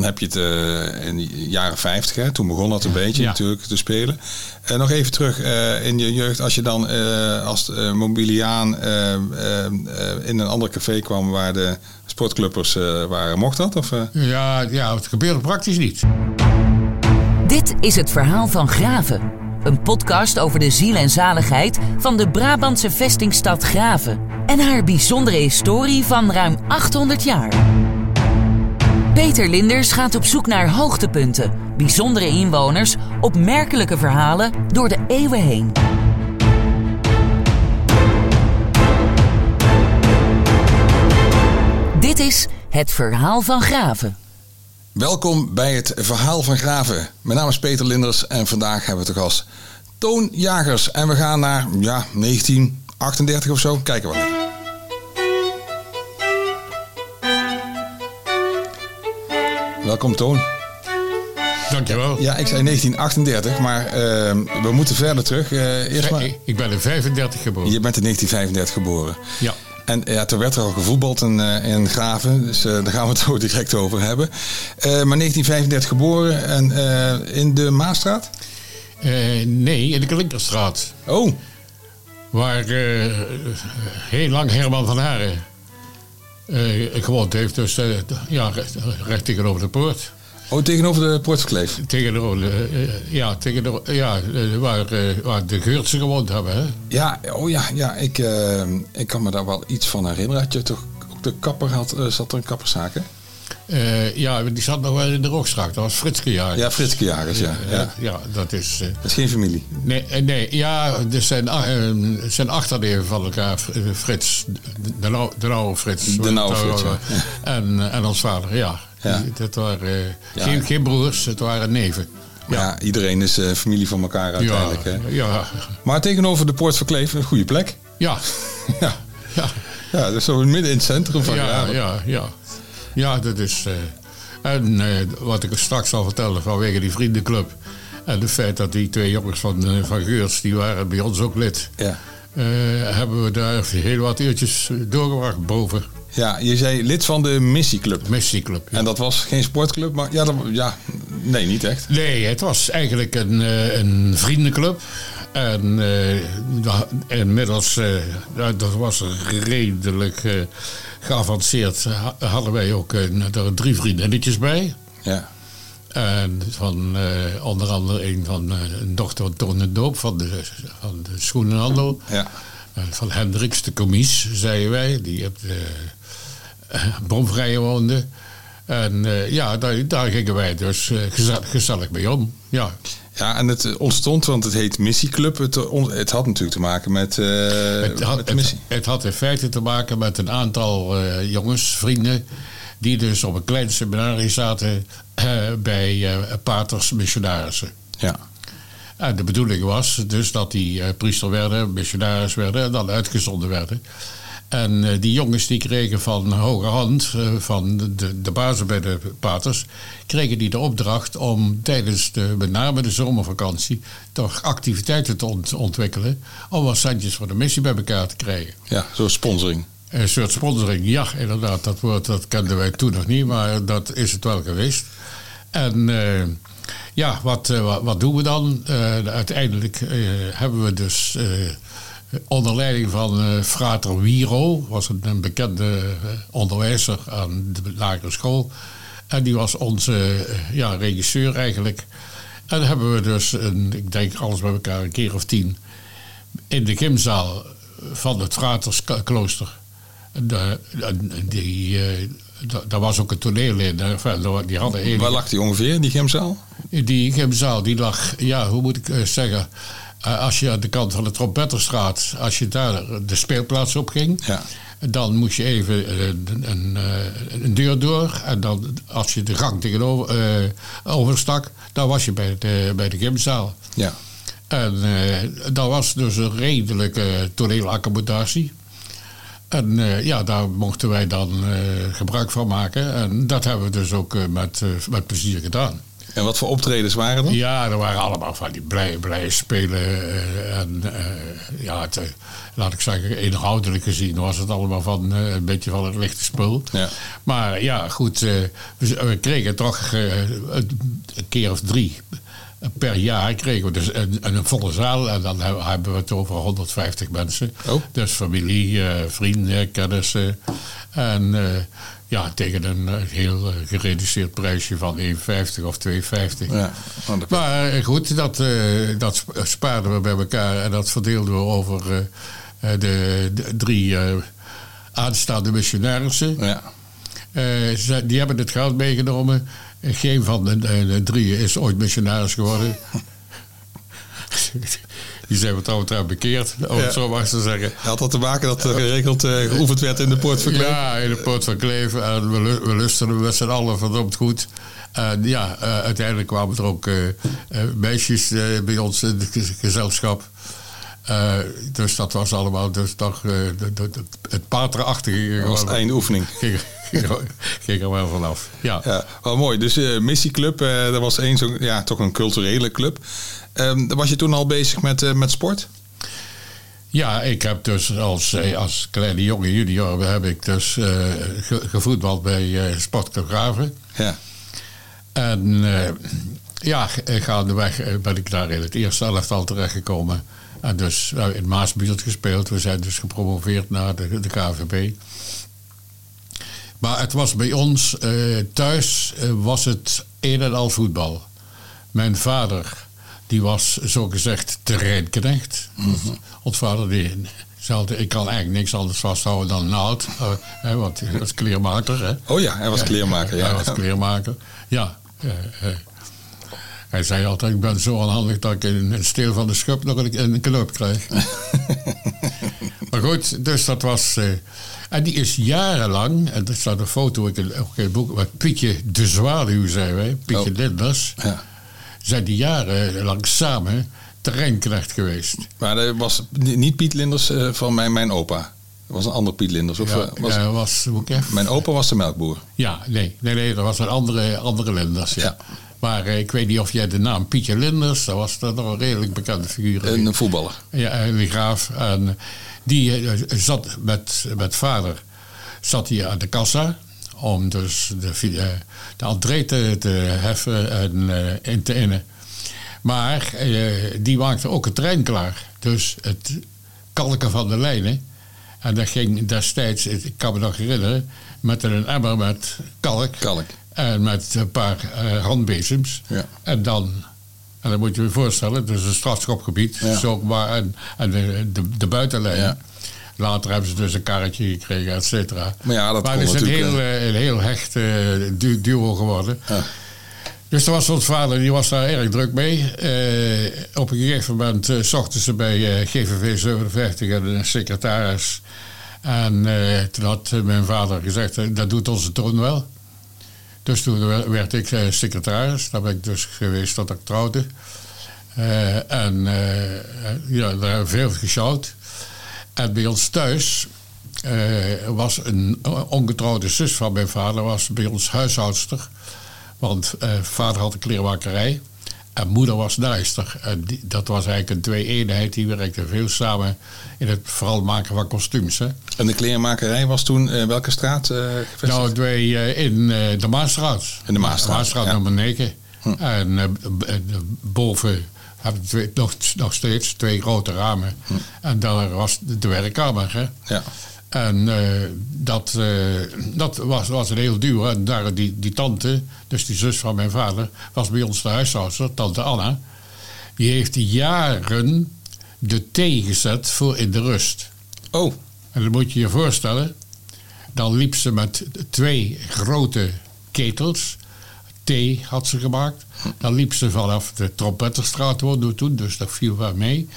dan heb je het uh, in de jaren 50, hè, toen begon dat een beetje natuurlijk te spelen. Uh, nog even terug uh, in je jeugd, als je dan als mobiliaan in een ander café kwam waar de sportclubbers waren, mocht dat? Of, ja, ja, het gebeurde praktisch niet. Dit is het verhaal van Graven. Een podcast over de ziel en zaligheid van de Brabantse vestingstad Graven en haar bijzondere historie van ruim 800 jaar. Peter Linders gaat op zoek naar hoogtepunten, bijzondere inwoners, opmerkelijke verhalen door de eeuwen heen. Dit is het verhaal van Graven. Welkom bij het verhaal van Graven. Mijn naam is Peter Linders en vandaag hebben we te gast Toon Jagers. En we gaan naar ja, 1938 of zo. Kijken we. Welkom Toon. Dankjewel. Ja, ik zei 1938, maar uh, we moeten verder terug. Uh, eerst maar... Ik ben in 35 geboren. Je bent in 1935 geboren. Ja. En ja, toen werd er al gevoetbald in, uh, in Graven, dus uh, daar gaan we het zo direct over hebben. maar 1935 geboren en in de Maastraat? nee, in de Klinkerstraat. Oh. Waar heel lang Herman van Haren uh, gewoond heeft. Dus uh, ja, recht, recht, tegenover de poort. Oh, tegenover de poort verkleefd? Tegenover, uh, ja, tegenover, ja waar, waar de Geurtsen gewoond hebben. Hè? Ja, oh ja, ja ik, ik kan me daar wel iets van herinneren. Had je toch ook de kapper had, zat er een kapperszaak, hè? Uh, ja, die zat nog wel in de Rookstraat. Dat was Fritske Jagers. Ja, Fritske Jagers, ja. Ja, ja dat is... Uh, dat is geen familie? Nee, nee ja, er zijn, uh, zijn achterneven van elkaar. Frits, de, nou, de oude Frits. De oude Frits, ja. En, en ons vader, ja. ja. Dat waren geen, geen broers, het waren neven. Ja. iedereen is familie van elkaar uiteindelijk. Ja, hè? ja. Maar tegenover de Poort Verkleef, een goede plek. Ja. ja. ja. Ja, dus zo midden in het centrum van Ja, ja, ja. Ja, dat is. Uh, en uh, wat ik straks al vertelde vanwege die vriendenclub. En het feit dat die twee jongens van, uh, van Geurts, die waren bij ons ook lid. Ja. hebben we daar heel wat uurtjes doorgebracht boven. Ja, je zei lid van de Missieclub. Missieclub, ja. En dat was geen sportclub, maar ja, dat, ja, nee, niet echt. Nee, het was eigenlijk een, een vriendenclub. En uh, inmiddels, uh, dat was redelijk uh, geavanceerd, hadden wij ook drie vriendinnetjes bij. Ja. En van onder andere een van een dochter van Toon Doop van de, van de schoenenhandel. Ja. van Hendricks, de commies, zeiden wij, die op de Bomvrije woonde. En ja, daar, daar, gingen wij dus gezellig, gezellig mee om. Ja. Ja, en het ontstond, want het heet Missieclub. Het, het had natuurlijk te maken met, uh, het, had, met missie. Het, het, had in feite te maken met een aantal uh, jongens, vrienden... die dus op een klein seminarie zaten uh, bij paters missionarissen. Ja. En de bedoeling was dus dat die priester werden, missionaris werden... en dan uitgezonden werden... En uh, die jongens die kregen van hoge hand, uh, van de, de bazen bij de paters, kregen die de opdracht om tijdens de, met name de zomervakantie, toch activiteiten te ont ontwikkelen. Om wat centjes voor de missie bij elkaar te krijgen. Ja, zo'n sponsoring. Een soort sponsoring, ja, inderdaad. Dat woord dat kenden wij toen nog niet, maar dat is het wel geweest. En uh, ja, wat, wat, wat, doen we dan? uiteindelijk hebben we dus onder leiding van uh, frater Wiro, was een, een bekende uh, onderwijzer aan de lagere school. En die was onze uh, ja, regisseur eigenlijk. En hebben we dus, een, ik denk alles bij elkaar, een keer of tien... in de gymzaal van het fratersklooster. De, die, daar was ook een toneel in. Die hadden Waar lag die ongeveer, die gymzaal? Die gymzaal, die lag, ja, hoe moet ik zeggen... Eh, als je aan de kant van de Trompetterstraat, als je daar de speelplaats op ging, ja. dan moest je even eh, een, een, eh, een, deur door. En dan, als je de gang tegenover uh, overstak, dan was je bij de, bij de gymzaal. Ja. En dat was dus een redelijke toneelaccommodatie. En ja, daar mochten wij dan gebruik van maken. En dat hebben we dus ook met, met plezier gedaan. En wat voor optredens waren dat? Ja, er waren allemaal van die blij, blij spelen. Uh, en uh, ja, het, laat ik zeggen, inhoudelijk gezien was het allemaal van een beetje van het lichte spul. Ja. Maar ja, goed, we, we, kregen toch een keer of drie per jaar kregen we dus een, een, volle zaal. En dan hebben we het over 150 mensen. Oh. Dus familie, vrienden, kennissen. En ja, tegen een eh, heel eh, gereduceerd prijsje van 1,50 of 2,50. Ja, maar eh, goed, dat, dat spaarden we bij elkaar en dat verdeelden we over de, de, drie aanstaande missionarissen. Ja. die hebben het geld meegenomen. Geen van de, de, drie is ooit missionaris geworden. Die zijn wat trouwens bekeerd, om het zo maar te zeggen. Had dat te maken dat er geregeld uh, geoefend werd in de Poort van Kleef? Ja, in de Poort van Kleef. En we, we lusten met z'n allen verdomd goed. En ja, uh, uiteindelijk kwamen er ook uh, meisjes bij ons in het gezelschap. dus dat was allemaal dus toch het paterachtige. Dat was het eindoefening. Ging, ging, er wel vanaf. Ja. ja, wel mooi. Dus uh, Missieclub, dat was één zo'n, ja, toch een culturele club. Um, was je toen al bezig met, uh, met sport? Ja, ik heb dus als, eh, als kleine jonge junior heb ik dus uh, gevoetbald bij uh, Sportclub Graven. Ja. En uh, ja, gaandeweg ben ik daar in het eerste elftal terechtgekomen. En dus in Maasbuurt gespeeld. We zijn dus gepromoveerd naar de, de KVB. Maar het was bij ons thuis was het een en al voetbal. Mijn vader die was zogezegd terreinknecht. Mm -hmm. Ons vader die zei ik kan eigenlijk niks anders vasthouden dan naald. Uh, want hij was kleermaker. Hè. Oh ja, hij was kleermaker. Ja, hij was kleermaker. Ja. Uh, uh. Hij zei altijd, ik ben zo onhandig dat ik in een steel van de schub nog een, een knoop krijg. maar goed, dus dat was... en die is jarenlang, en er staat een foto in, het boek... met Pietje de Zwaluw, zei wij, Pietje oh. Linders... Ja zijn die jaren lang samen terreinknecht geweest. Maar dat was niet Piet Linders uh, van mijn, mijn opa. Dat was een ander Piet Linders. Of, ja, uh, was, uh, was Mijn opa was de melkboer. Ja, nee, nee, nee dat was een andere, andere Linders. Ja. Maar ik weet niet of jij de naam Pietje Linders, dat was dat nog een redelijk bekende figuur. Een voetballer. Ja, een graaf. En die zat met, met vader zat hij aan de kassa om dus de, eh, de entree te, te heffen en uh, in te innen. Maar uh, die maakte ook het trein klaar. Dus het kalken van de lijnen. En dat ging destijds, ik kan me nog herinneren, met een emmer met kalk. Kalk. En met een paar uh, handbezems. Ja. En dan, en dan moet je je voorstellen, dus een strafschopgebied. Ja. Zo, maar, en, en de, de, de buitenlijn. Ja. Later hebben ze dus een karretje gekregen, et cetera. Maar ja, dat maar het is een heel, uh, een heel hecht uh, duo geworden. Ja. Dus was ons vader, die was daar erg druk mee. Uh, op een gegeven moment uh, zochten ze bij GVV 57 een secretaris. En toen had mijn vader gezegd, dat doet onze troon wel. Dus toen werd ik secretaris. Daar ben ik dus geweest tot ik trouwde. en ja, daar hebben we veel gesjouwd. En bij ons thuis uh, was een ongetrouwde zus van mijn vader, was bij ons huishoudster. Want uh, vader had een kleermakerij en moeder was naaister. En die, dat was eigenlijk een twee-eenheid. Die werkte veel samen in het vooral maken van kostuums. Hè. En de kleermakerij was toen uh, welke straat gevestigd? Nou, twee, in de Maasstraat. In de Maasstraat, de Maasstraat nummer 9. Hm. En boven hebben twee, nog, nog steeds twee grote ramen. Hm. En daar was de werkkamer. Hè? Ja. En uh, dat, uh, dat was, was een heel duur. En daar die, die tante, dus die zus van mijn vader, was bij ons de huishoudster, tante Anna. Die heeft jaren de thee gezet voor in de rust. Oh. En dan moet je je voorstellen. Dan liep ze met twee grote ketels thee had ze gemaakt. Dan liep ze vanaf de Trompetterstraat woonde toen, dus dat viel wel mee.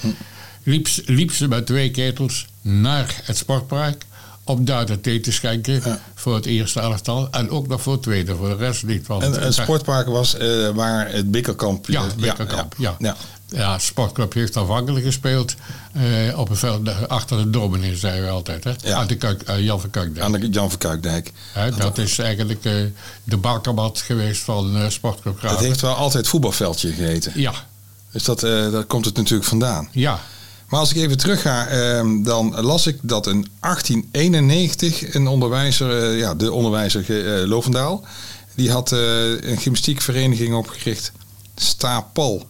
Liep, liep ze met twee ketels naar het sportpark om daar de thee te schenken voor het eerste elftal. En ook nog voor het tweede, voor de rest niet. Want en het sportpark was uh, waar het Bikkerkamp... Ja, het Bikkerkamp, ja. ja. Ja, Sportclub heeft aanvankelijk gespeeld uh, op een veld achter de dominee, zeiden we altijd. Hè? Ja. Aan de Kuik, uh, Jan van Kuikdijk. Aan de Jan van Kuikdijk. Hè, dat is eigenlijk uh, de balkenbad geweest van Sportclub Graven. Het heeft wel altijd voetbalveldje geheten. Ja. Dus dat, daar komt het natuurlijk vandaan. Ja. Maar als ik even terug ga, ehm, dan las ik dat in 1891 een onderwijzer, ja, de onderwijzer Lovendaal, die had een gymnastiekvereniging opgericht, Stapal.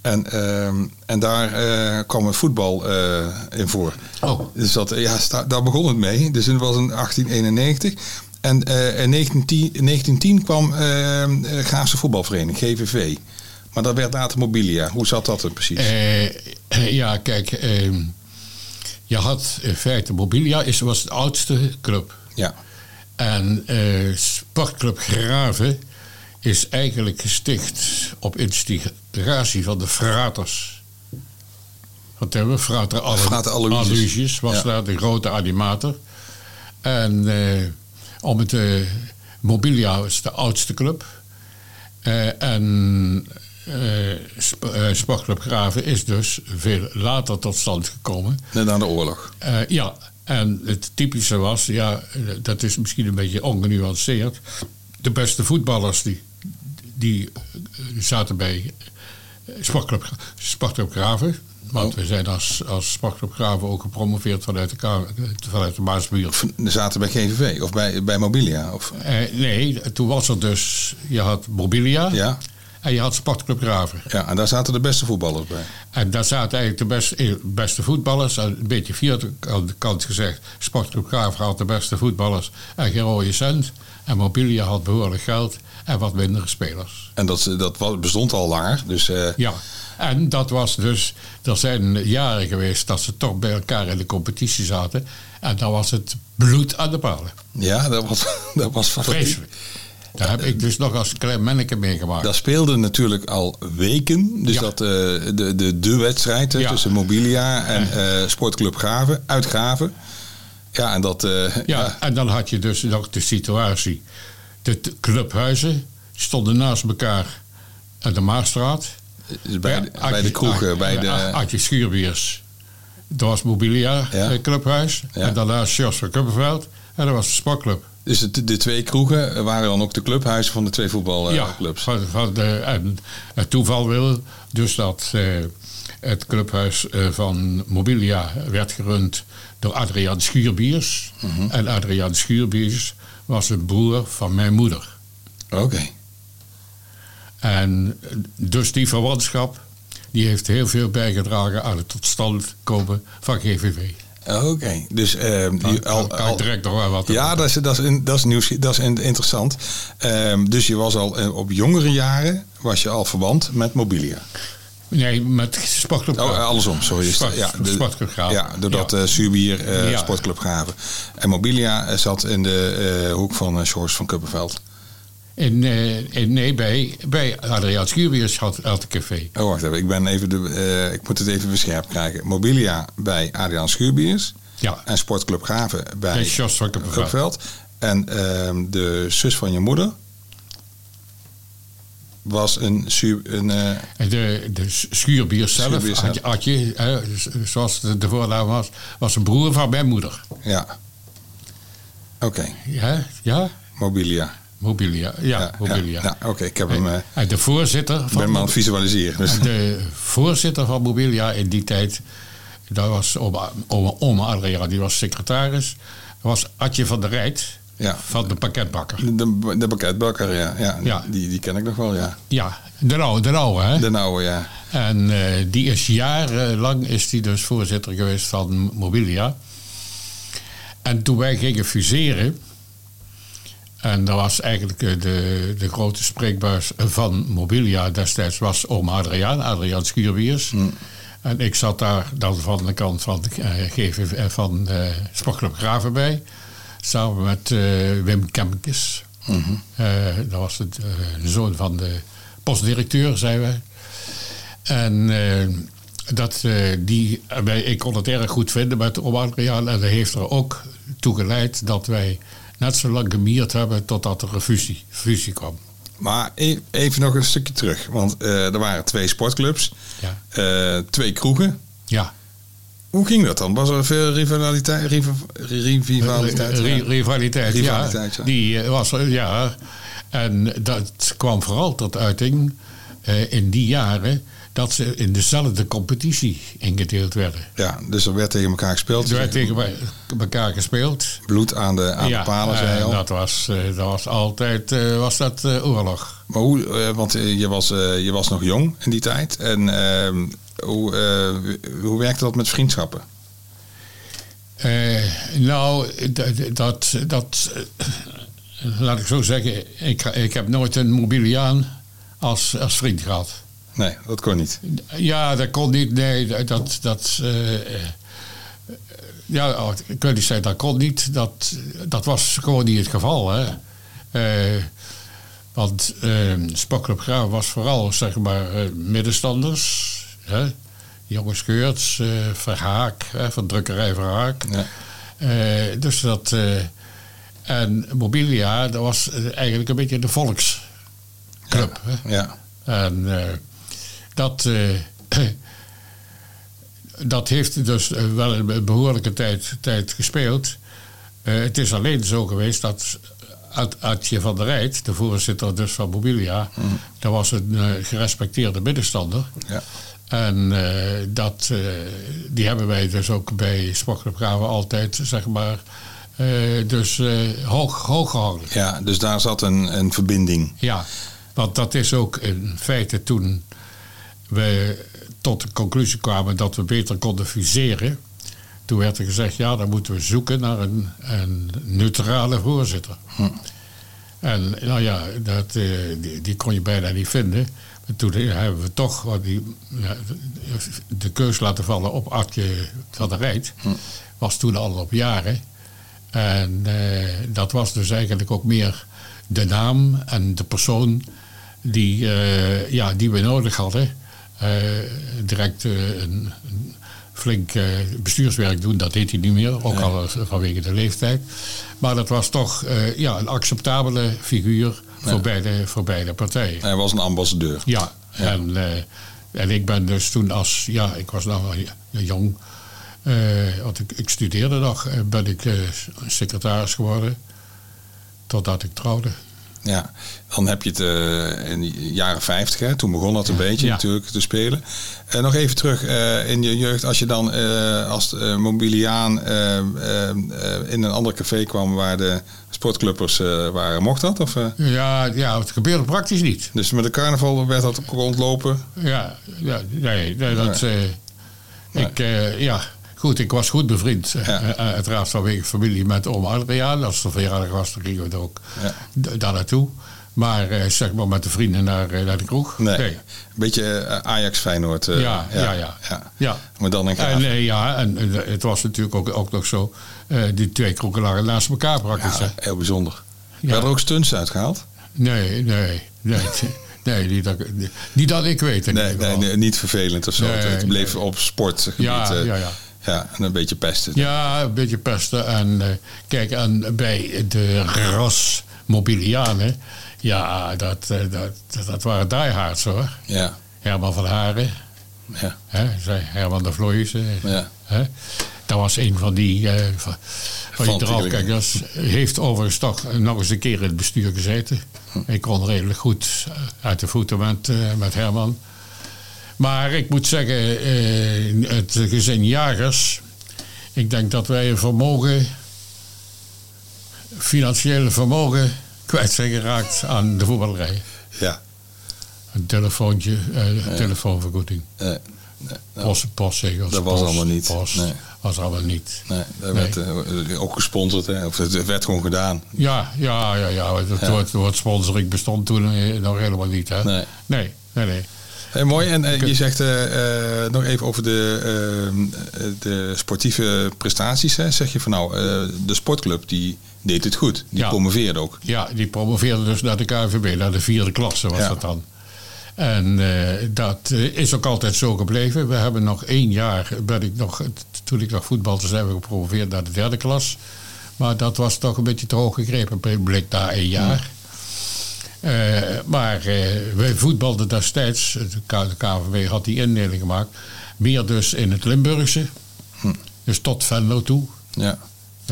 En, uh, en daar uh, kwam het voetbal uh, in voor. Oh. Dus dat, ja, sta, daar begon het mee. Dus het was in 1891. En uh, in 1910, 1910 kwam uh, Graafse voetbalvereniging, GVV. Maar dat werd later Mobilia. Hoe zat dat er precies? ja, kijk. ehm, je had in feite Mobilia is, was de oudste club. Ja. En Sportclub Graven is eigenlijk gesticht op instigatie van de fraters. Wat hebben we? Frater, Al Frater Aloysius. Aloysius was Ja. daar de grote animator. En eh, om het eh, Mobilia is de oudste club. Eh, en eh, Sp- eh, Sportclub Graven is dus veel later tot stand gekomen. Net na de oorlog. Ja, en het typische was, ja, dat is misschien een beetje ongenuanceerd. De beste voetballers die, die zaten bij eh, Sportclub, Sportclub Graven. Want Oh. we zijn als, als Sportclub Graven ook gepromoveerd vanuit de, vanuit de Maasbuurt. Zaten bij GVV of bij, bij Mobilia. Of, Eh, nee, toen was er dus, je had Mobilia ja, en je had Sportclub Graven. ja, en daar zaten de beste voetballers bij. En daar zaten eigenlijk de beste, eh, beste voetballers. En een beetje vierde kant gezegd. Sportclub Graaf had de beste voetballers en geen rode cent. En Mobilia had behoorlijk geld en wat mindere spelers. En dat, dat bestond al langer. Dus eh, Ja, en dat was dus... Er zijn jaren geweest dat ze toch bij elkaar in de competitie zaten. En dan was het bloed aan de palen. ja, dat was, dat was. Vreselijk. Daar heb ik dus nog als klein manneke meegemaakt. Dat speelde natuurlijk al weken. Dus Ja. dat eh, de, de, de wedstrijd Ja. tussen Mobilia en eh, Sportclub Graven, uit Graven. Ja, en dat... Ja, ja. en dan had je dus nog de situatie. De clubhuizen stonden naast elkaar aan de Maasstraat. dus bij, Ja, de- bij de kroegen, bij de... Adje Schuurbiers. Dat was Mobilia Ja. eh, Clubhuis. Ja. En daarnaast Jos van Kuppenveld. En dat was de sportclub. Dus de, de twee kroegen waren dan ook de clubhuizen van de twee ja, voetbalclubs. van de, en het toeval wil dus dat eh, het clubhuis eh, van Mobilia werd gerund door Adriaan Schuurbiers. Mhm. En Adriaan Schuurbiers was een broer van mijn moeder. Oké. En dus die verwantschap die heeft heel veel bijgedragen aan het tot stand komen van GVV. Oké, dus ehm, die al, direct nog wel wat ja, dat is, dat is, dat is, nieuws, dat is in- interessant. Ehm, dus je was al eh, op jongere jaren was je al verwant met Mobilia. Nee, met Sportclub Oh, andersom, sorry. Sport- ja, de- Sportclub. Ja, doordat Ja. eh Subier eh, Ja. Sportclub Graven. En Mobilia eh, zat in de hoek van uh, van Kuppenveld. In, in, nee, bij, bij Adriaan Schuurbiers had, had een café. Oh, wacht even. Ik, ben even de, ik moet het even bescherpt krijgen. Mobilia bij Adriaan Schuurbiers. Ja, En Sportclub Graven bij van Kuppenveld. Kuppenveld. En ehm, de zus van je moeder was een... su- een eh, de, de Schuurbiers zelf, hè, z- zoals de, de voornaam was, was een broer van mijn moeder. ja. Oké, Ja, ja? Mobilia. Mobilia. Ja, Mobilia. Ja, Oké, ik heb hem... eh, En de voorzitter van ben me aan het visualiseren. Dus. De voorzitter van Mobilia in die tijd, dat was oma, oma, oma Adriaan, die was secretaris. Was Adje van der Rijt Ja. van de pakketbakker. De, de pakketbakker, ja. ja, Ja. Die, die ken ik nog wel, ja. Ja, de oude, de oude hè. De nauwe, ja. En eh, die is jarenlang is die dus voorzitter geweest van Mobilia. En toen wij gingen fuseren, en dat was eigenlijk eh, de, de grote spreekbuis van Mobilia destijds, was oom Adriaan, Adriaan Schuurbiers. En ik zat daar dan van de kant van de eh, van eh Sportclub Graven bij, samen met eh, Wim Kemmekes. Eh, dat was het, eh, de zoon van de postdirecteur, zei wij. En dat, die, wij, ik kon het erg goed vinden met oom Adriaan. En dat heeft er ook toe geleid dat wij net zo lang gemierd hebben totdat er een fusie, fusie kwam. Maar e- even nog een stukje terug. Want uh, er waren twee sportclubs, ja. uh, twee kroegen. Ja. Hoe ging dat dan? Was er veel rivaliteit? rivaliteit, rivaliteit, rivaliteit ja. Die was ja. En dat kwam vooral tot uiting uh, in die jaren dat ze in dezelfde competitie ingedeeld werden. Ja, dus er werd tegen elkaar gespeeld. Er werd tegen elkaar gespeeld. Bloed aan de, aan de palen, zei al. Dat was, dat was altijd was dat, oorlog. Maar hoe, want je was, je was nog jong in die tijd. En hoe, hoe werkte dat met vriendschappen? nou, dat, dat, laat ik zo zeggen, ik, ik heb nooit een mobiliaan als, als vriend gehad. Nee, dat kon niet. Ja, dat kon niet. Nee, dat. dat uh, ja, ik weet niet zeggen, dat kon niet. Dat, dat was gewoon niet het geval. Hè. Uh, want uh, Spokkelop Graaf was vooral, zeg maar, middenstanders. Hè. Jongens Geurts, Verhaak, van drukkerij Verhaak. Ja. dus dat. en Mobilia, dat was eigenlijk een beetje de volksclub. Ja. ja. En dat, dat heeft dus eh, wel een behoorlijke tijd, tijd gespeeld. Het is alleen zo geweest dat Adje van der Rijt, de voorzitter dus van Mobilia, mm. dat was een uh, gerespecteerde middenstander. Ja. En dat, die hebben wij dus ook bij Sportclub altijd, zeg maar, dus hoog, hoog gehouden. Ja, dus daar zat een, een verbinding. Ja, want dat is ook in feite toen we tot de conclusie kwamen dat we beter konden fuseren. Toen werd er gezegd, ja, dan moeten we zoeken naar een, een neutrale voorzitter. Hm. En nou ja, dat, eh, die, die, kon je bijna niet vinden. Toen hebben we toch die, de keus laten vallen op Artje van der Rijt. Hm. Was toen al op jaren. En eh, dat was dus eigenlijk ook meer de naam en de persoon die, eh, ja, die we nodig hadden. Eh, direct een, een, flink bestuurswerk doen. Dat deed hij niet meer, ook al vanwege de leeftijd. Maar dat was toch ja, een acceptabele figuur voor, beide, voor beide partijen. Hij was een ambassadeur. Ja, En, en ik ben dus toen als, ja, ik was nog jong, want ik, ik, studeerde nog, ben ik secretaris geworden. Totdat ik trouwde. Ja, dan heb je het uh, in de jaren 50, hè, toen begon dat een beetje natuurlijk te spelen. Uh, nog even terug uh, in je jeugd, als je dan als mobiliaan in een ander café kwam waar de sportclubbers waren, mocht dat? Of, ja, ja, het gebeurde praktisch niet. Dus met de carnaval werd dat rondlopen? Ja, ja nee, nee dat... Ik, ja, goed, ik was goed bevriend. Ja. uiteraard vanwege familie met oom Adriaan. Als er verjaardag was, dan gingen we er ook ja. daar naartoe. Maar uh, zeg maar met de vrienden naar, uh, naar de kroeg. Nee. Een beetje uh, Ajax Feyenoord. Ja, ja, ja, ja, ja, ja. Maar dan een en, ja, en het was natuurlijk ook, ook nog zo. die twee kroegen lagen naast elkaar praktisch. Ja, heel bijzonder. Ja. Werden er ook stunts uitgehaald? Nee, nee, nee. Nee, niet dat, niet dat ik weet. Nee, nee, nee, niet vervelend of zo. Nee, het bleef op sportgebied. Ja, ja, ja. Ja, en een beetje pesten. Ja, een beetje pesten. En kijk, en bij de ras Mobilianen ja, dat, eh, dat, dat waren diehards hoor. Ja. Herman van Haren. Ja. Hè, Herman de Vlooijen. Ja. Hè? Dat was een van die, uh, van, van die. Heeft overigens toch nog eens een keer in het bestuur gezeten. Hm. Ik kon redelijk goed eh, uit de voeten met, uh, met Herman. Maar ik moet zeggen, uh, het gezin Jagers... Ik denk dat wij een vermogen... financiële vermogen kwijt zijn geraakt aan de voetballerij. Ja. Een telefoontje, uh, telefoonvergoeding. Nee. Nee, nou, post, postzegels. Dat was allemaal niet. Post, nee. was allemaal niet. Nee, dat werd uh, ook gesponsord, hè? of het werd gewoon gedaan. Ja, ja, ja. ja. Het, ja. Woord, woord sponsoring bestond toen nog helemaal niet. Hè? Nee. Nee, nee, nee. Hey, mooi. En uh, je zegt uh, nog even over de, uh, de sportieve prestaties. Hè. Zeg je van nou, de sportclub die deed het goed. Die promoveerde ook. Ja, die promoveerde dus naar de KVB, naar de vierde klasse was dat dan. En dat is ook altijd zo gebleven. We hebben nog één jaar, ben ik nog, toen ik nog voetbalde, zijn we gepromoveerd naar de derde klas. Maar dat was toch een beetje te hoog gegrepen. Blik daar één jaar. maar wij voetbalden destijds, de KVW had die indeling gemaakt, meer dus in het Limburgse. Hm. Dus tot Venlo toe. Ja.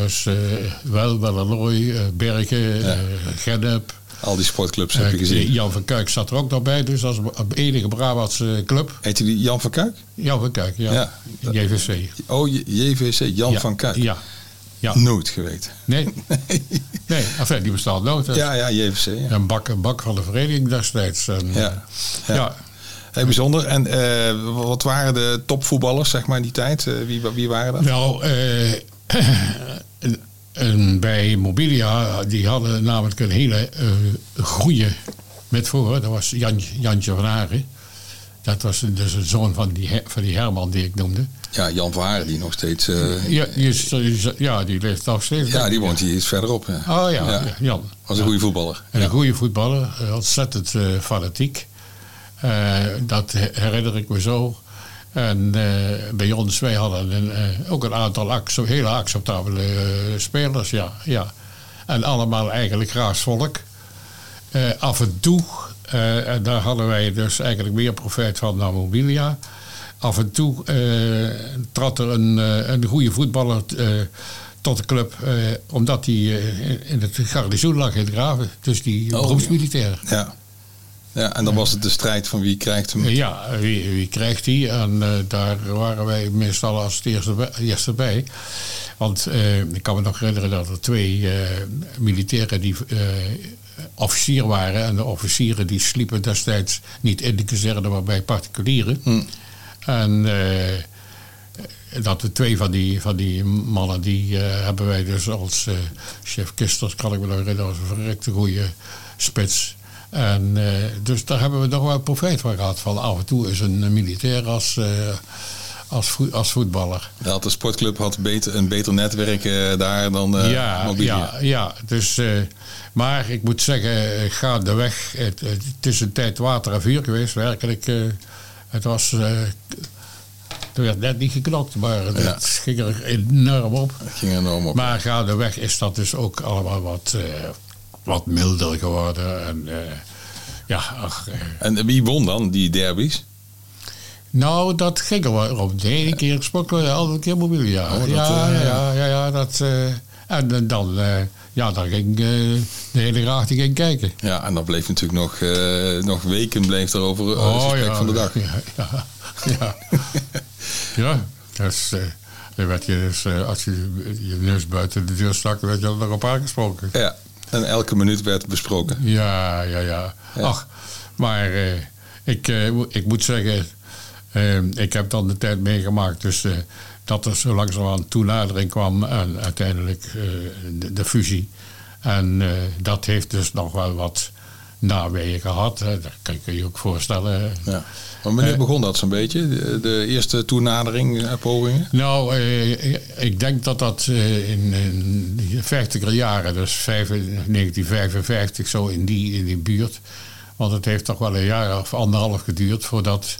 Dus uh, wel, Wellelooi, uh, Bergen, ja. Gennep. Al die sportclubs heb je gezien. Jan van Kuik zat er ook nog bij, dus als enige Brabantse club. Heet die Jan van Kuik? Jan van Kuik, ja. ja. JVC. Oh, JVC, Jan van Kuik. Ja. ja. Nooit geweten. Nee. nee, enfin, die bestaat nooit. Ja, ja, JVC. Ja. Een, bak, een bak van de vereniging destijds. En, ja. ja. Heel bijzonder. En uh, wat waren de topvoetballers, zeg maar, in die tijd? Uh, wie, wie waren dat? Nou, uh, en bij Mobilia, die hadden namelijk een hele uh, goede met voor. Dat was Jan, Jantje van Haren. Dat was dus een zoon van die, van die Herman die ik noemde. Ja, Jan van Haren die nog steeds... Uh, ja, die is, ja, die leeft nog steeds. Ja, die woont hier iets verderop. Ja. Oh ja, ja. Jan. Was een goede voetballer. En een goede voetballer, ontzettend uh, fanatiek. dat herinner ik me zo. En uh, bij ons, wij hadden een, uh, ook een aantal hele acceptabele uh, spelers, ja, ja. En allemaal eigenlijk volk. af en toe, en daar hadden wij dus eigenlijk meer profijt van dan Mobilia. Af en toe trad er een, een goede voetballer tot de club, omdat hij in het garnizoen lag in Graven. Dus die oh, beroepsmilitair. ja. Ja, en dan was het de strijd van wie krijgt hem. Ja, wie, wie krijgt die? En uh, daar waren wij meestal als het eerste bij. Eerste bij. Want uh, ik kan me nog herinneren dat er twee uh, militairen die officier waren. En de officieren die sliepen destijds niet in de kazerne, maar bij particulieren. Hm. En dat de twee van die, van die mannen, die hebben wij dus als chef Kisters, kan ik me nog herinneren, als een verrekte goede spits. En, uh, dus daar hebben we nog wel profijt van gehad. Van af en toe is een militair als, uh, als, als voetballer. Ja, de sportclub had beter, een beter netwerk uh, daar dan ja, mobilia. Ja, ja dus, maar ik moet zeggen, gaandeweg, het, het, het is een tijd water en vuur geweest. Werkelijk, het was... Er werd net niet geknokt, maar het ja. ging er enorm op. Het ging enorm op. Maar gaandeweg is dat dus ook allemaal wat wat milder geworden. En, uh, ja, ach, uh. en wie won dan die derbies? Nou, dat ging er wel om. De ene keer Spokken, de andere keer Mobilia. Oh, ja, uh, ja, ja, ja, dat... en dan, ja, dan ging de hele graag ging kijken. Ja, en dan bleef natuurlijk nog, nog weken bleef er over oh, ja, van de dag. Ja, ja, ja. ja dus, dan werd je dus, als je je neus buiten de deur stak, werd je er nog op aangesproken. Ja. En elke minuut werd besproken. Ja, ja, ja. Ach, maar uh, ik, uh, ik moet zeggen, uh, ik heb dan de tijd meegemaakt. Dus dat er zo langzamerhand toenadering kwam en uiteindelijk de, de, fusie. En dat heeft dus nog wel wat naweeën gehad. Dat kan je je ook voorstellen. Ja. Maar wanneer uh, begon dat zo'n beetje? De, eerste toenadering, uh, pogingen? Nou, uh, ik denk dat dat in, in de 50er jaren, dus 1955, zo in die, in die buurt. Want het heeft toch wel een jaar of anderhalf geduurd voordat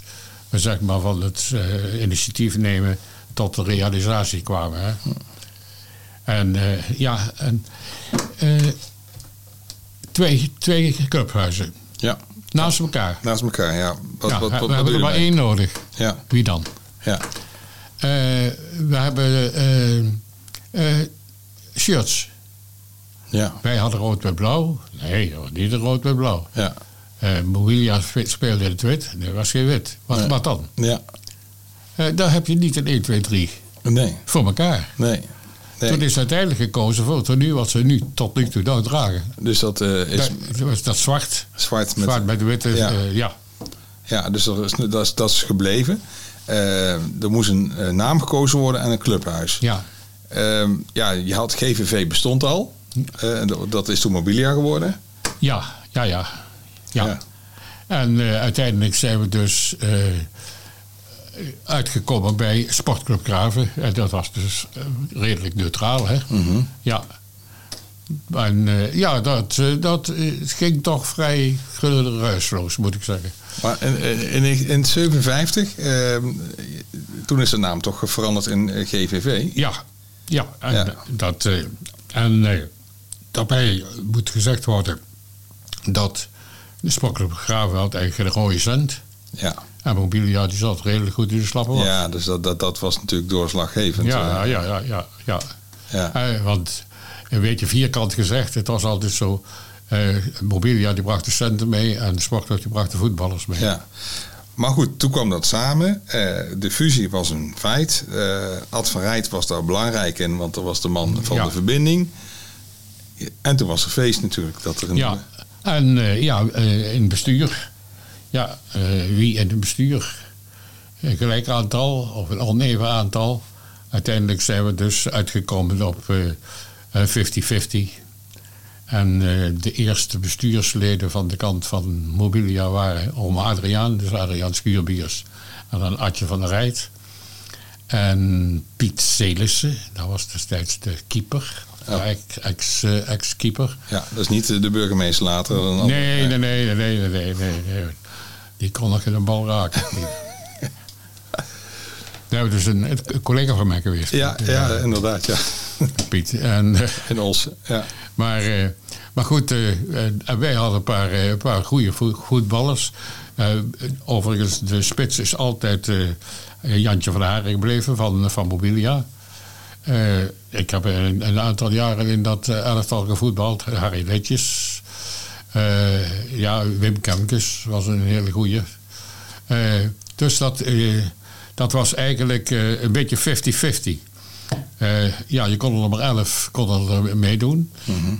we zeg maar van het initiatief nemen tot de realisatie kwamen. Hè. En ja, en, twee, twee clubhuizen. Ja. Naast elkaar. Naast elkaar, ja. Wat, ja wat, wat, we hebben er maar één nodig. Ja. Wie dan? Ja. Uh, we hebben uh, uh, shirts. Ja. Wij hadden rood met blauw. Nee, niet rood met blauw. Ja. Mobilia speelde in het wit. Er was geen wit. Wat, nee. wat dan? Ja. daar heb je niet een 1, 2, 3. Nee. Voor elkaar. Nee. Nee. Toen is uiteindelijk gekozen voor het tenue wat ze nu tot nu toe nou dragen. Dus dat uh, is... Dat, dat zwart. Zwart met, zwart met witte, ja. Uh, ja. Ja, dus dat is, dat is, dat is gebleven. Uh, er moest een naam gekozen worden en een clubhuis. Ja. Ehm, ja, je had GVV bestond al. dat is toen Mobilia geworden. Ja, ja, ja. ja. ja. En uiteindelijk zijn we dus uitgekomen bij Sportclub Graven. En dat was dus eh, redelijk neutraal, hè? Mhm. Ja. En uh, ja, dat, uh, dat ging toch vrij ruisloos, moet ik zeggen. Maar in 1957, uh, toen is de naam toch veranderd in GVV? Ja, ja. En, ja. Dat, en daarbij moet gezegd worden dat de Sportclub Graven had eigenlijk een rode cent. Ja. En Mobilia die zat redelijk goed in de slappe was. Ja, dus dat, dat, dat was natuurlijk doorslaggevend. Ja, ja, ja, ja. ja. ja. Eh, want een beetje vierkant gezegd, het was altijd zo. eh, Mobilia die bracht de centen mee en de Sportclub die bracht de voetballers mee. Ja. Maar goed, toen kwam dat samen. Eh, de fusie was een feit. Eh Ad van Rijt was daar belangrijk in, want dat was de man van Ja. de verbinding. En toen was er feest natuurlijk. Dat er een, Ja, en eh, ja, eh, in het bestuur ja, eh, wie in het bestuur? Een gelijk aantal of een oneven aantal. Uiteindelijk zijn we dus uitgekomen op eh, eh, 50-50. En de eerste bestuursleden van de kant van Mobilia waren oom Adriaan, dus Adriaan Schuurbiers. En dan Adje van der Rijt. En Piet Zelissen, dat was destijds de keeper. Ja. Ex-keeper. Ja, dat is niet de burgemeester later. Nee, nee, nee, nee, nee, nee, nee, die kon nog geen bal raken. Nou, dus een, een collega van mij geweest. Ja, ja, inderdaad. Ja. Piet. En, eh, In Olsen. Ja. maar, eh, maar goed, eh, eh, en wij hadden een paar, eh, een paar goede vo- voetballers. Eh, overigens, de spits is altijd eh, Jantje van Haren gebleven van, van Mobilia. Eh, ik heb een, een aantal jaren in dat eh, elftal gevoetbald. Harry Letjes. Eh, ja, Wim Kemkes was een hele goeie. Eh, dus dat, eh, dat was eigenlijk een beetje 50-50. Eh, ja, je kon er maar 11 kon er meedoen.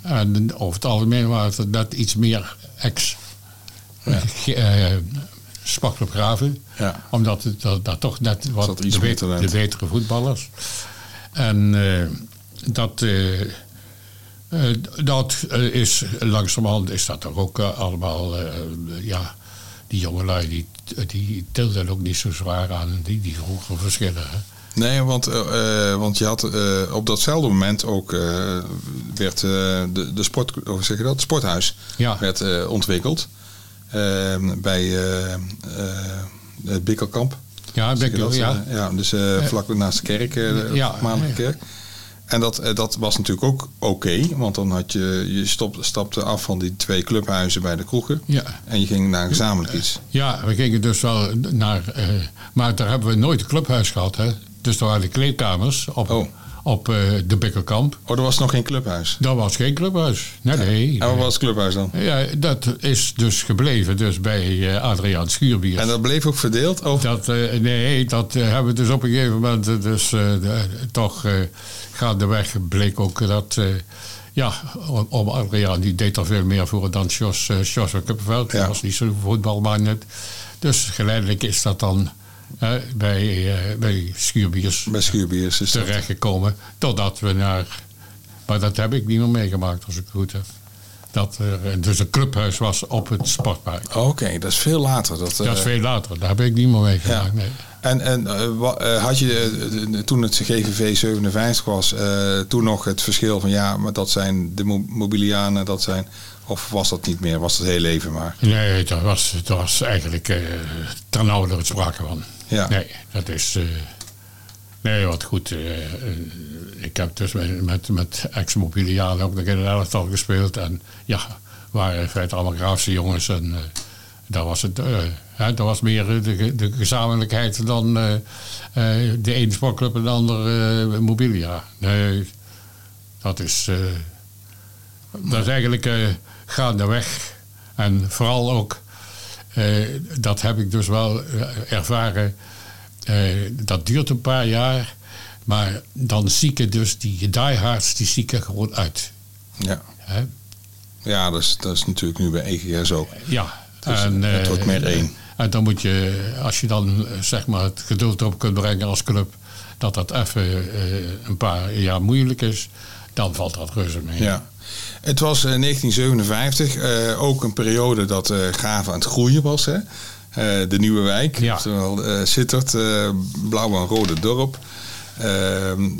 En over het algemeen waren het net iets meer ex. Ja. Sportclub Graven. Ja. Omdat het dat, dat toch net wat de, meer beter- talent. de betere voetballers. En eh, dat, eh, dat eh, is langzamerhand is dat toch ook eh, allemaal, ja, die jongelui die, die tilden ook niet zo zwaar aan die, die grote verschillen. Hè. Nee, want, want je had op datzelfde moment ook werd de, de sport, hoe zeg je dat? Het sporthuis Ja. werd ontwikkeld eh, bij Bikkelkamp. Ja, dat? ja. Ja, dus vlak naast de kerk, de ja. En dat, eh, dat was natuurlijk ook oké, want dan had je, je stop, stapte af van die twee clubhuizen bij de kroegen. Ja. En je ging naar een gezamenlijk iets. Ja, we gingen dus wel naar. eh, maar daar hebben we nooit een clubhuis gehad. Hè? Dus daar waren de kleedkamers op, Oh. Op eh, de Bikkelkamp. Oh, er was nog geen clubhuis. Dat was geen clubhuis. Nee, nee. En wat was het clubhuis dan? Ja, dat is dus gebleven dus bij eh, Adriaan Schuurbiers. En dat bleef ook verdeeld over... Dat, eh, nee, dat hebben we dus op een gegeven moment dus, de- toch gaandeweg bleek ook dat... ja, om- Adriaan die deed er veel meer voor dan Jos, Jos van Kuppenveld. Die Ja. was niet zo'n voetbalman net. Dus geleidelijk is dat dan eh, bij, eh, bij Schuurbiers Bij Schuurbiers is terechtgekomen. Totdat we naar... Maar dat heb ik niet meer meegemaakt, als ik het goed heb. Dat er dus een clubhuis was op het sportpark. Oké, dat is veel later. Dat, Dat is eh, veel later. Daar heb ik niet meer meegemaakt. Ja. Nee. En, en had je toen het GVV 57 was, toen nog het verschil van ja, maar dat zijn de mo- mobilianen, dat zijn. Of was dat niet meer? Was het heel even maar? Nee, dat was, dat was eigenlijk uh, ter nauwe er sprake van. Ja. Nee, dat is. eh, nee, wat goed. eh, eh, ik heb dus met, met, met ex-mobilianen ook nog in een elftal gespeeld. En ja, waren in feite allemaal graafse jongens. En eh dat was het. eh, dat was meer eh, de, de gezamenlijkheid dan eh, eh, de ene sportclub en de andere eh, mobilia. Nee, dat is. eh, dat is eigenlijk eh, gaandeweg. En vooral ook, eh, dat heb ik dus wel eh, ervaren. eh, dat duurt een paar jaar. Maar dan zieken dus die diehards, die zieken gewoon uit. Ja, Hè? ja dat, is, dat is natuurlijk nu bij EGS ook. Ja. Dus het wordt meer één. En dan moet je, als je dan eh, zeg maar het geduld op kunt brengen als club, dat dat even eh, een paar jaar moeilijk is, dan valt dat reuze mee. Ja. Het was eh, 1957, eh, ook een periode dat eh Graven aan het groeien was. Hè? Eh, de Nieuwe Wijk, Ja. oftewel eh Sittard, eh, blauw en rode dorp. Eh,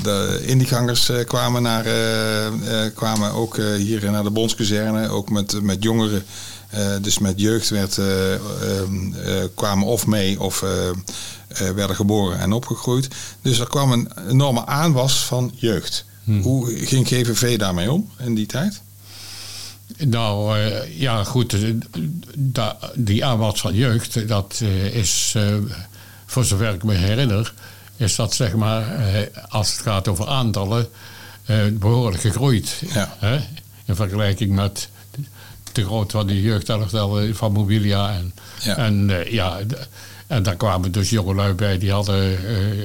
de indiegangers eh, kwamen, naar, eh, eh, kwamen ook eh, hier naar de Bondskazerne, ook met, met jongeren. eh, dus met jeugd werd, eh, ehm, eh, kwamen of mee of eh, eh, werden geboren en opgegroeid. Dus er kwam een enorme aanwas van jeugd. Hoe ging GVV daarmee om in die tijd? Nou, uh, ja, goed. Da, die aanwas van jeugd, dat uh, is, uh, voor zover ik me herinner, is dat zeg maar, als het gaat over aantallen, behoorlijk gegroeid. Ja. Hè? In vergelijking met de grootte van die jeugdelftal van Mobilia. En ja, en, ja, en daar kwamen dus jongelui bij, die hadden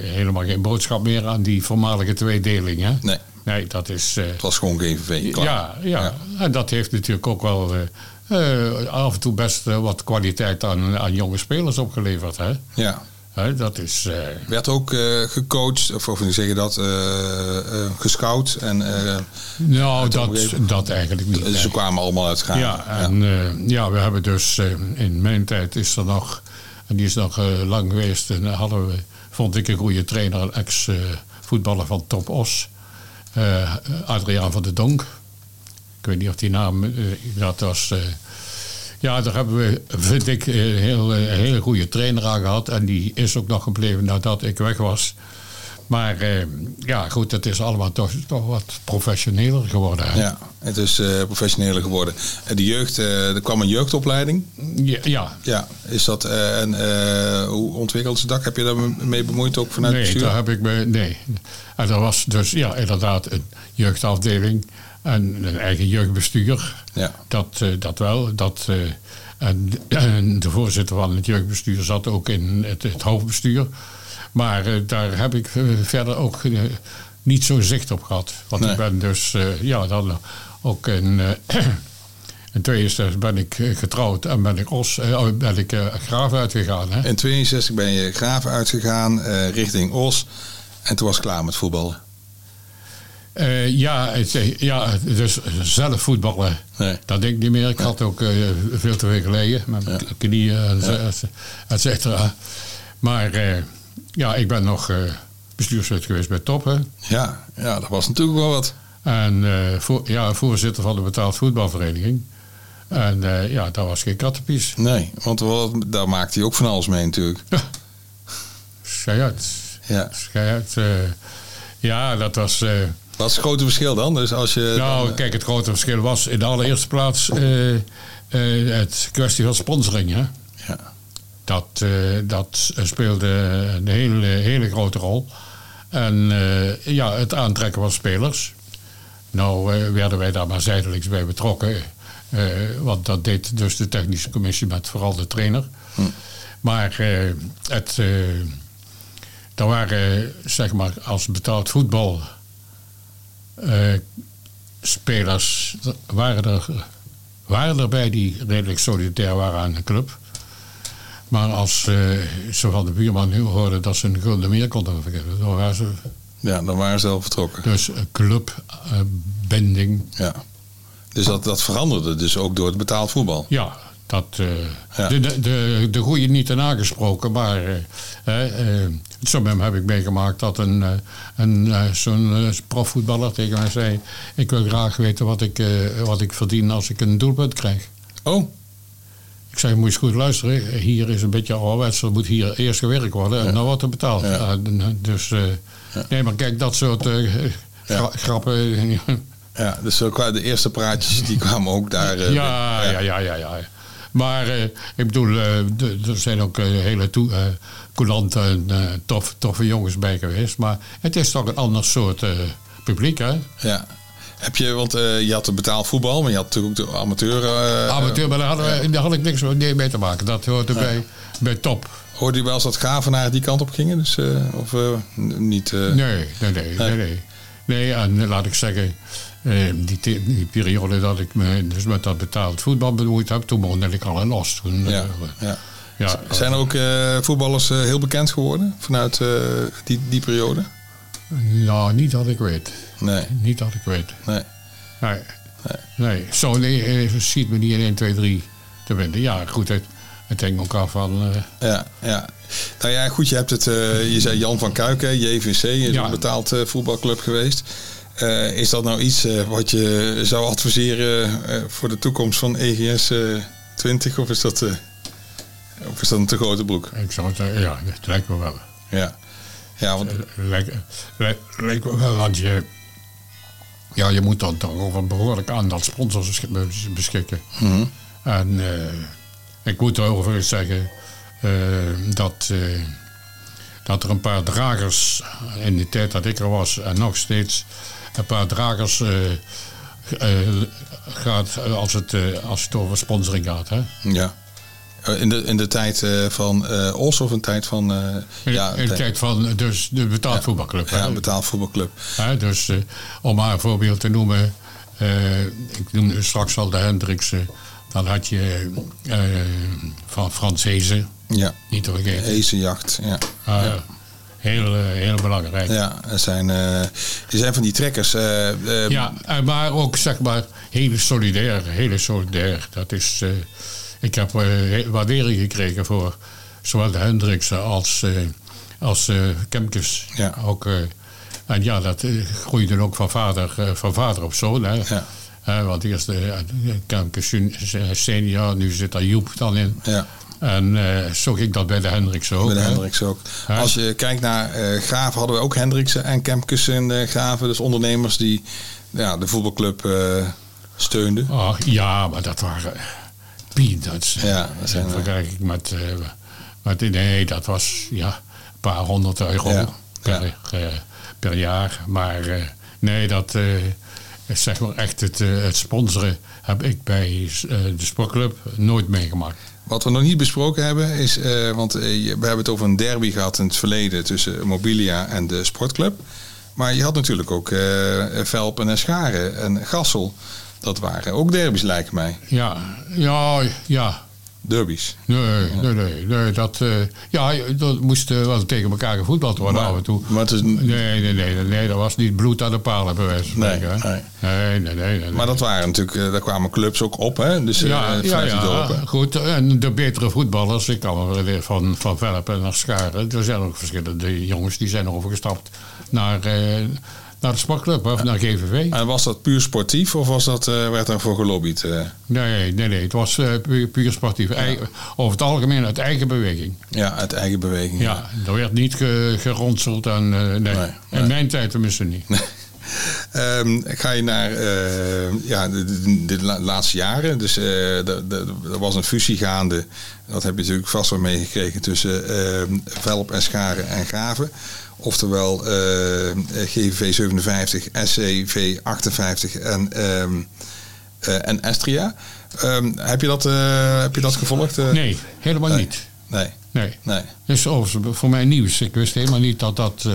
helemaal geen boodschap meer aan die voormalige tweedeling. Hè? Nee. Nee, dat is... het was gewoon GVV. Klaar. Ja, ja, en dat heeft natuurlijk ook wel uh, af en toe best uh, wat kwaliteit aan, aan jonge spelers opgeleverd. Hè? Ja. Hè, dat is... Uh, Werd ook gecoacht, of, of hoe zeg je dat, gescout? En, nou, dat, dat eigenlijk niet. Ze kwamen allemaal uit Ghana. Ja, en ja. ja, we hebben dus in mijn tijd is er nog, en die is nog lang geweest, en hadden we, vond ik een goede trainer, een ex-voetballer van Top Os. Uh, Adriaan van der Donk. Ik weet niet of die naam. Uh, dat was. Uh, ja, daar hebben we, vind ik, een heel, hele goede trainer aan gehad. En die is ook nog gebleven nadat ik weg was. Maar ja, goed, het is allemaal toch, toch wat professioneler geworden. Hè? Ja, het is professioneler geworden. de jeugd, er kwam een jeugdopleiding. Ja. Ja, ja is dat, en hoe ontwikkelt ze dat? Heb je daar mee bemoeid ook vanuit nee, bestuur? daar heb ik me, nee. En er was dus ja, inderdaad een jeugdafdeling en een eigen jeugdbestuur. Ja. Dat, dat wel. Dat, en, en, de voorzitter van het jeugdbestuur zat ook in het, het hoofdbestuur. Maar uh, daar heb ik verder ook niet zo zicht op gehad. Want Nee. ik ben dus, ja, dan ook in, in 62 ben ik getrouwd en ben ik, Os, ben ik Graaf uitgegaan. Hè? In 62 ben je Graven uitgegaan richting Os. En toen was het klaar met voetballen. Uh, ja, het, ja, dus zelf voetballen, nee. dat denk ik niet meer. Ik had ook uh, veel te veel geleden met mijn Ja. knieën, en Ja. et- et cetera. Maar uh, ja, ik ben nog bestuurslid geweest bij Top. Hè. Ja, ja, dat was natuurlijk wel wat. En voor, ja, voorzitter van de betaald voetbalvereniging. En ja, dat was geen kattenpies. Nee, want wel, daar maakte hij ook van alles mee natuurlijk. Schij uit. Ja. Schij uit. ja, dat was... Wat is het grote verschil dan? Dus als je Nou, dan, kijk, het grote verschil was in de allereerste plaats uh, uh, het kwestie van sponsoring. Hè? Dat, uh, dat speelde een hele, hele grote rol. En ja, het aantrekken van spelers. Nou werden wij daar maar zijdelings bij betrokken. want dat deed dus de technische commissie met vooral de trainer. Hm. Maar het, er waren, zeg maar, als betaald voetbal uh, spelers waren er, waren er bij die redelijk solidair waren aan de club. Maar als uh, ze van de buurman nu hoorden dat ze een gulden meer konden vergeven, dan waren ze. Ja, dan waren ze al vertrokken. Dus een clubbending. Uh, ja. Dus dat, dat veranderde dus ook door het betaald voetbal. Ja, dat, uh, ja. de, de, de, de goede niet ten aangesproken, maar uh, uh, zo heb ik meegemaakt dat een, een, zo'n profvoetballer tegen mij zei: Ik wil graag weten wat ik, wat ik verdien als ik een doelpunt krijg. Oh. Ik zei: Moet je eens goed luisteren. Hier is een beetje ouderwets, er moet hier eerst gewerkt worden en ja. dan wordt er betaald. Ja. dus nee, maar kijk, dat soort gra grappen. Ja, dus de eerste praatjes die kwamen ook daar. Uh, ja, ja, ja, ja, ja, Maar ik bedoel, er zijn ook hele coulante en tof, toffe jongens bij geweest. Maar het is toch een ander soort publiek, hè? Ja. Heb je, want je had het betaald voetbal, maar je had natuurlijk ook de amateur. amateur, maar daar, hadden we, daar had ik niks mee te maken. Dat hoorde bij, bij top. Hoorde je wel eens dat Gravenaar die kant op gingen? Dus, of niet? Nee, nee, nee, nee, nee. Nee, en laat ik zeggen, uh, die, die, periode dat ik me dus met dat betaald voetbal bemoeid heb, toen begon ik al in. Toen, ja, uh, ja. ja, Zijn er ook uh, voetballers heel bekend geworden vanuit die, die periode? Nou, niet dat ik weet. Nee. Niet dat ik weet. Nee. Nee. Nee. nee. Zo nee, ziet me niet in 1, 2, 3 te vinden. Ja, goed, het, het hangt ook af van... Ja, ja. Nou ja, goed, je hebt het... je zei Jan van Kuiken, JVC, is ja. een betaald voetbalclub geweest. Is dat nou iets wat je zou adviseren voor de toekomst van EGS 20? Of is, dat, of is dat een te grote broek? Ik zou het, ja, het lijkt me wel. Ja. Ja want... lijkt, wel, want je, ja, je moet dan toch over een behoorlijk aantal sponsors beschikken. Mhm. En ik moet overigens zeggen dat, dat er een paar dragers in de tijd dat ik er was en nog steeds een paar dragers gaat als het, als het over sponsoring gaat. Hè? Ja. In de, in de tijd van uh, Os of een tijd van... Uh, ja, in de tijd van dus de betaald ja, voetbalclub. Ja, betaald voetbalclub. Ja, dus uh, om maar een voorbeeld te noemen... ik noemde straks al de Hendriksen. Dan had je van Frans Hezen. Ja. Niet te vergeten. Hezenjacht, ja. Ah, ja. Heel, heel belangrijk. Ja, er zijn, er zijn van die trekkers. ja, maar ook zeg maar hele solidair. Hele solidair. Dat is... Ik heb uh, waardering gekregen voor zowel de Hendriksen als, uh, als uh, Kemkes. Ja. Ook, en ja, dat groeide ook van vader, van vader op zoon. Hè. Ja. want eerst de Kemkes senior, nu zit daar Joep dan in. Ja. En zo ging dat bij de Hendriksen ook. Bij de ook. Als je kijkt naar Graven hadden we ook Hendriksen en Kemkes en Graven. Dus ondernemers die ja, de voetbalclub steunden. Oh, ja, maar dat waren peanuts. Ja, dat zijn vergelijk ik met, uh, met... Nee, dat was ja, een paar honderd euro ja. per, ja. uh, per jaar. Maar uh, nee, dat... zeg maar echt het, het sponsoren heb ik bij de sportclub nooit meegemaakt. Wat we nog niet besproken hebben is, want we hebben het over een derby gehad in het verleden tussen Mobilia en de sportclub. Maar je had natuurlijk ook Velpen en Scharen en Gassel. Dat waren ook derbies, lijkt mij. Ja, ja, ja. Derbies? Nee, nee, nee. nee dat, uh, ja, dat moest uh, wel tegen elkaar gevoetbald worden maar, af en toe. Maar het is... nee, nee, nee, nee, dat was niet bloed aan de palen bij wijze van nee, spreken. Nee. Nee, nee, nee, nee, Maar dat waren natuurlijk, uh, daar kwamen clubs ook op, hè? Dus, ja, ja, ja goed. En de betere voetballers, ik kan er van, van Velpen naar Scharen. Er zijn ook verschillende jongens die zijn overgestapt naar naar de sportclub of naar GVV. En was dat puur sportief of was dat, uh, werd daarvoor gelobbyd? Uh? Nee, nee, nee. Het was uh, puur, puur, sportief. Ja. over het algemeen uit eigen beweging. Ja, uit eigen beweging. Ja, ja. er werd niet ge, geronseld en nee. nee. In mijn tijd tenminste niet. um, ga je naar ja, de, de, de, laatste jaren. Dus er was een fusie gaande. Dat heb je natuurlijk vast wel meegekregen tussen Velp en Scharen en Graven. Oftewel GVV 57, SCV 58 en, um, uh, en Estria. Um, heb, je dat, uh, heb je dat gevolgd? nee, helemaal nee. niet. Nee. Nee. nee. Overigens voor mij nieuws. Ik wist helemaal niet dat dat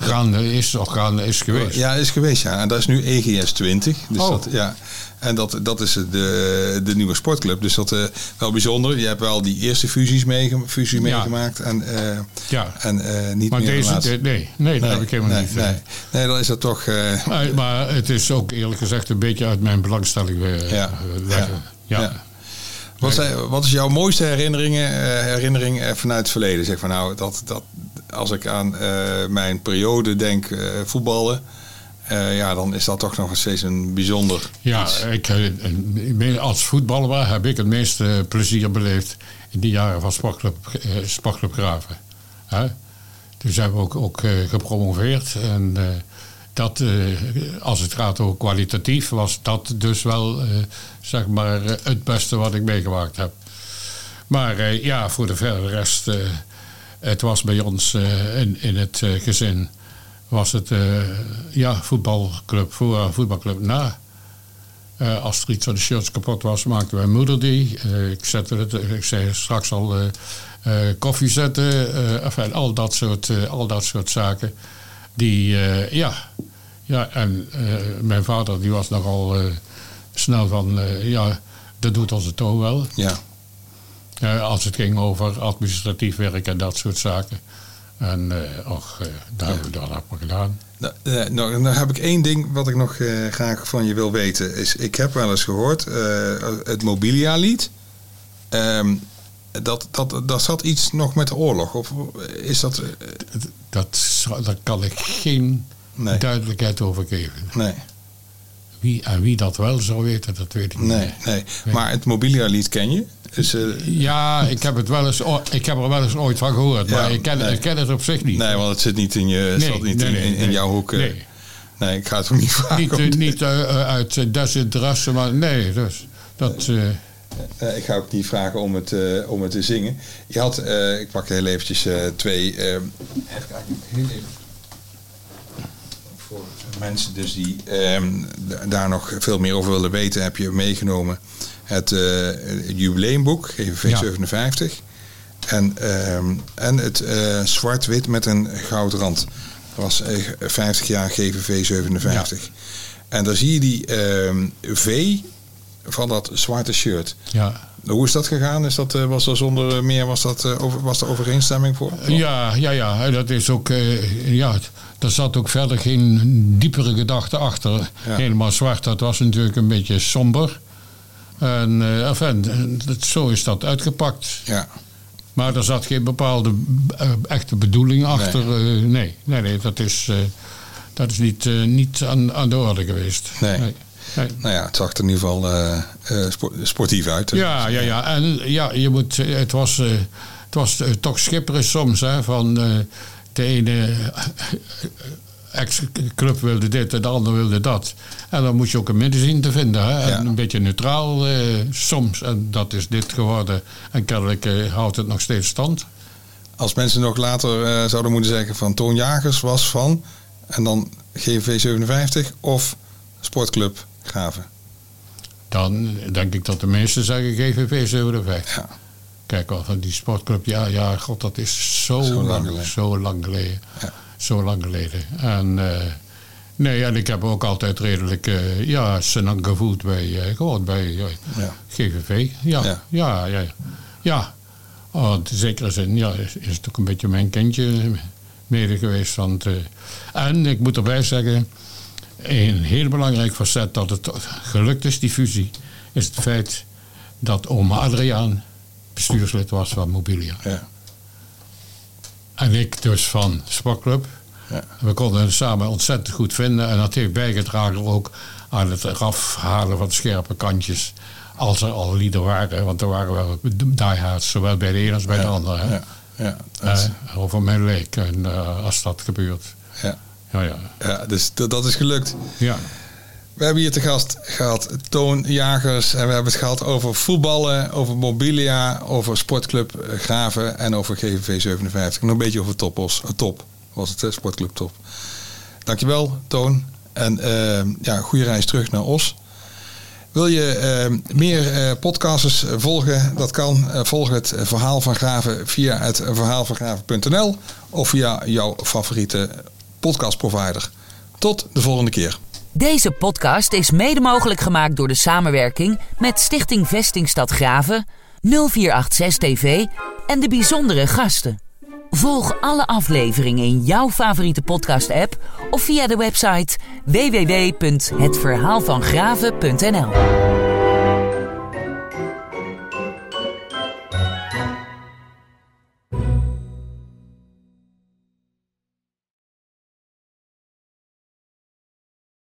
gaande is of gaande is geweest. Ja, is geweest, ja. En dat is nu EGS 20. Dus oh. dat, ja. En dat, dat is de, de nieuwe sportclub. Dus dat is uh, wel bijzonder. Je hebt wel die eerste fusies fusie ja. meegemaakt. En, uh, ja. en uh, niet maar meer deze, de nee, nee, nee, dat heb ik helemaal nee, niet. Nee, nee, dan is dat toch... maar, maar, het is ook eerlijk gezegd een beetje uit mijn belangstelling ja. Ja. ja. Wat, zijn, wat is jouw mooiste herinneringen, herinnering vanuit het verleden? Zeg van nou, dat, dat, als ik aan mijn periode denk voetballen... Uh, ja, dan is dat toch nog steeds een bijzonder Ja, iets. ik, als voetballer heb ik het meeste plezier beleefd in die jaren van Sportclub, sportclub Graven. Hè? Toen zijn we ook, ook gepromoveerd. En dat, als het gaat over kwalitatief, was dat dus wel zeg maar, het beste wat ik meegemaakt heb. Maar ja, voor de verdere rest, het was bij ons in, in het gezin was het ja, voetbalclub voor voetbalclub na. Als er iets van de shirts kapot was, maakte mijn moeder die. Ik, zette het, ik zei straks al koffie zetten. enfin, al, dat soort, al dat soort zaken. Die, ja. ja. En mijn vader die was nogal snel van, ja, dat doet onze toon wel. Ja. als het ging over administratief werk en dat soort zaken. En uh, och, daar ja. hebben we dat maar gedaan. Nou, nou, dan heb ik één ding wat ik nog graag van je wil weten. Is, ik heb wel eens gehoord, het Mobilia-lied. Um, dat, dat, dat zat iets nog met de oorlog. Of is dat... dat, daar kan ik geen nee. duidelijkheid over geven. Nee. Wie, en wie dat wel zou weten, dat weet ik niet. Nee, nee. maar het Mobilia-lied ken je? Dus, uh, ja, ik heb, het wel eens, ik heb er wel eens ooit van gehoord, ja, maar ik ken, nee. ik ken het op zich niet. Nee, want het zit niet in, je, nee, zat niet nee, in, in, in jouw hoek. Nee. Nee, ik ga het ook niet vragen. Niet, niet uit desinteresse, maar nee, dus dat... ik ga ook niet vragen om het, om het te zingen. Je had, ik pak heel eventjes twee... even kijken, heel even mensen dus die ehm, daar nog veel meer over willen weten, heb je meegenomen het, uh, jubileumboek, GVV 57. En, ehm, en het uh, zwart-wit met een goud rand. Dat was 50 jaar GVV 57. En daar zie je die ehm, V van dat zwarte shirt. Ja. Hoe is dat gegaan? Is dat, was er zonder meer was dat, over, was er overeenstemming voor? Ja, ja, ja. Dat is ook. ja, er zat ook verder geen diepere gedachte achter. Helemaal zwart, dat was natuurlijk een beetje somber. En uh, enfin, zo is dat uitgepakt. Ja. Maar er zat geen bepaalde uh, echte bedoeling achter. Nee, uh, nee, nee, nee, dat is, dat is niet, niet aan, aan de orde geweest. Nee. nee. Nee. Nou ja, het zag er in ieder geval sportief uit. Ja, ja, ja. En ja, je moet, het was, het was toch schipperig soms. Hè, van de ene ex-club wilde dit en de ander wilde dat. En dan moet je ook een midden zien te vinden. Hè? En een beetje neutraal eh, soms. En dat is dit geworden. En kennelijk eh, houdt het nog steeds stand. Als mensen nog later eh, zouden moeten zeggen van Toon Jagers was van... en dan GV 57 of Sportclub Graven? Dan denk ik dat de meesten zeggen GVV 57. Ja. Kijk, al van die sportclub, ja, ja, god, dat is zo, zo lang, geleden. Zo lang geleden. Ja. Zo lang geleden. En uh, nee, en ik heb ook altijd redelijk, uh, ja, senang gevoeld bij, uh, gewoon bij ja. GVV. Ja, ja, ja. ja, ja. Oh, in zekere zin, ja, is, is het ook een beetje mijn kindje mede geweest. Want, en ik moet erbij zeggen, een heel belangrijk facet dat het gelukt is, die fusie, is het feit dat oma Adriaan bestuurslid was van Mobilia. Ja. En ik dus van Sportclub. Ja. We konden het samen ontzettend goed vinden. En dat heeft bijgedragen ook aan het afhalen van scherpe kantjes. Als er al lieden waren. Want er waren wel diehards, zowel bij de ene als bij de andere. Hè? Ja. Ja, uh, over mijn leek en, uh, als dat gebeurt. Ja. Ja, ja. ja dus dat is gelukt. Ja. We hebben hier te gast gehad Toon Jagers. En we hebben het gehad over voetballen, over mobilia, over sportclub Graven en over GVV 57. Nog een beetje over Topos. Uh, top was het, sportclub Top. Dankjewel Toon. En uh, ja, goede reis terug naar Os. Wil je meer uh, podcasters volgen? Dat kan. volg het Verhaal van Graven via het verhaalvangraven.nl of via jouw favoriete podcastprovider. Tot de volgende keer. Deze podcast is mede mogelijk gemaakt door de samenwerking met Stichting Vestingstad Graven, 0486 TV en de bijzondere gasten. Volg alle afleveringen in jouw favoriete podcast-app of via de website www.hetverhaalvangraven.nl.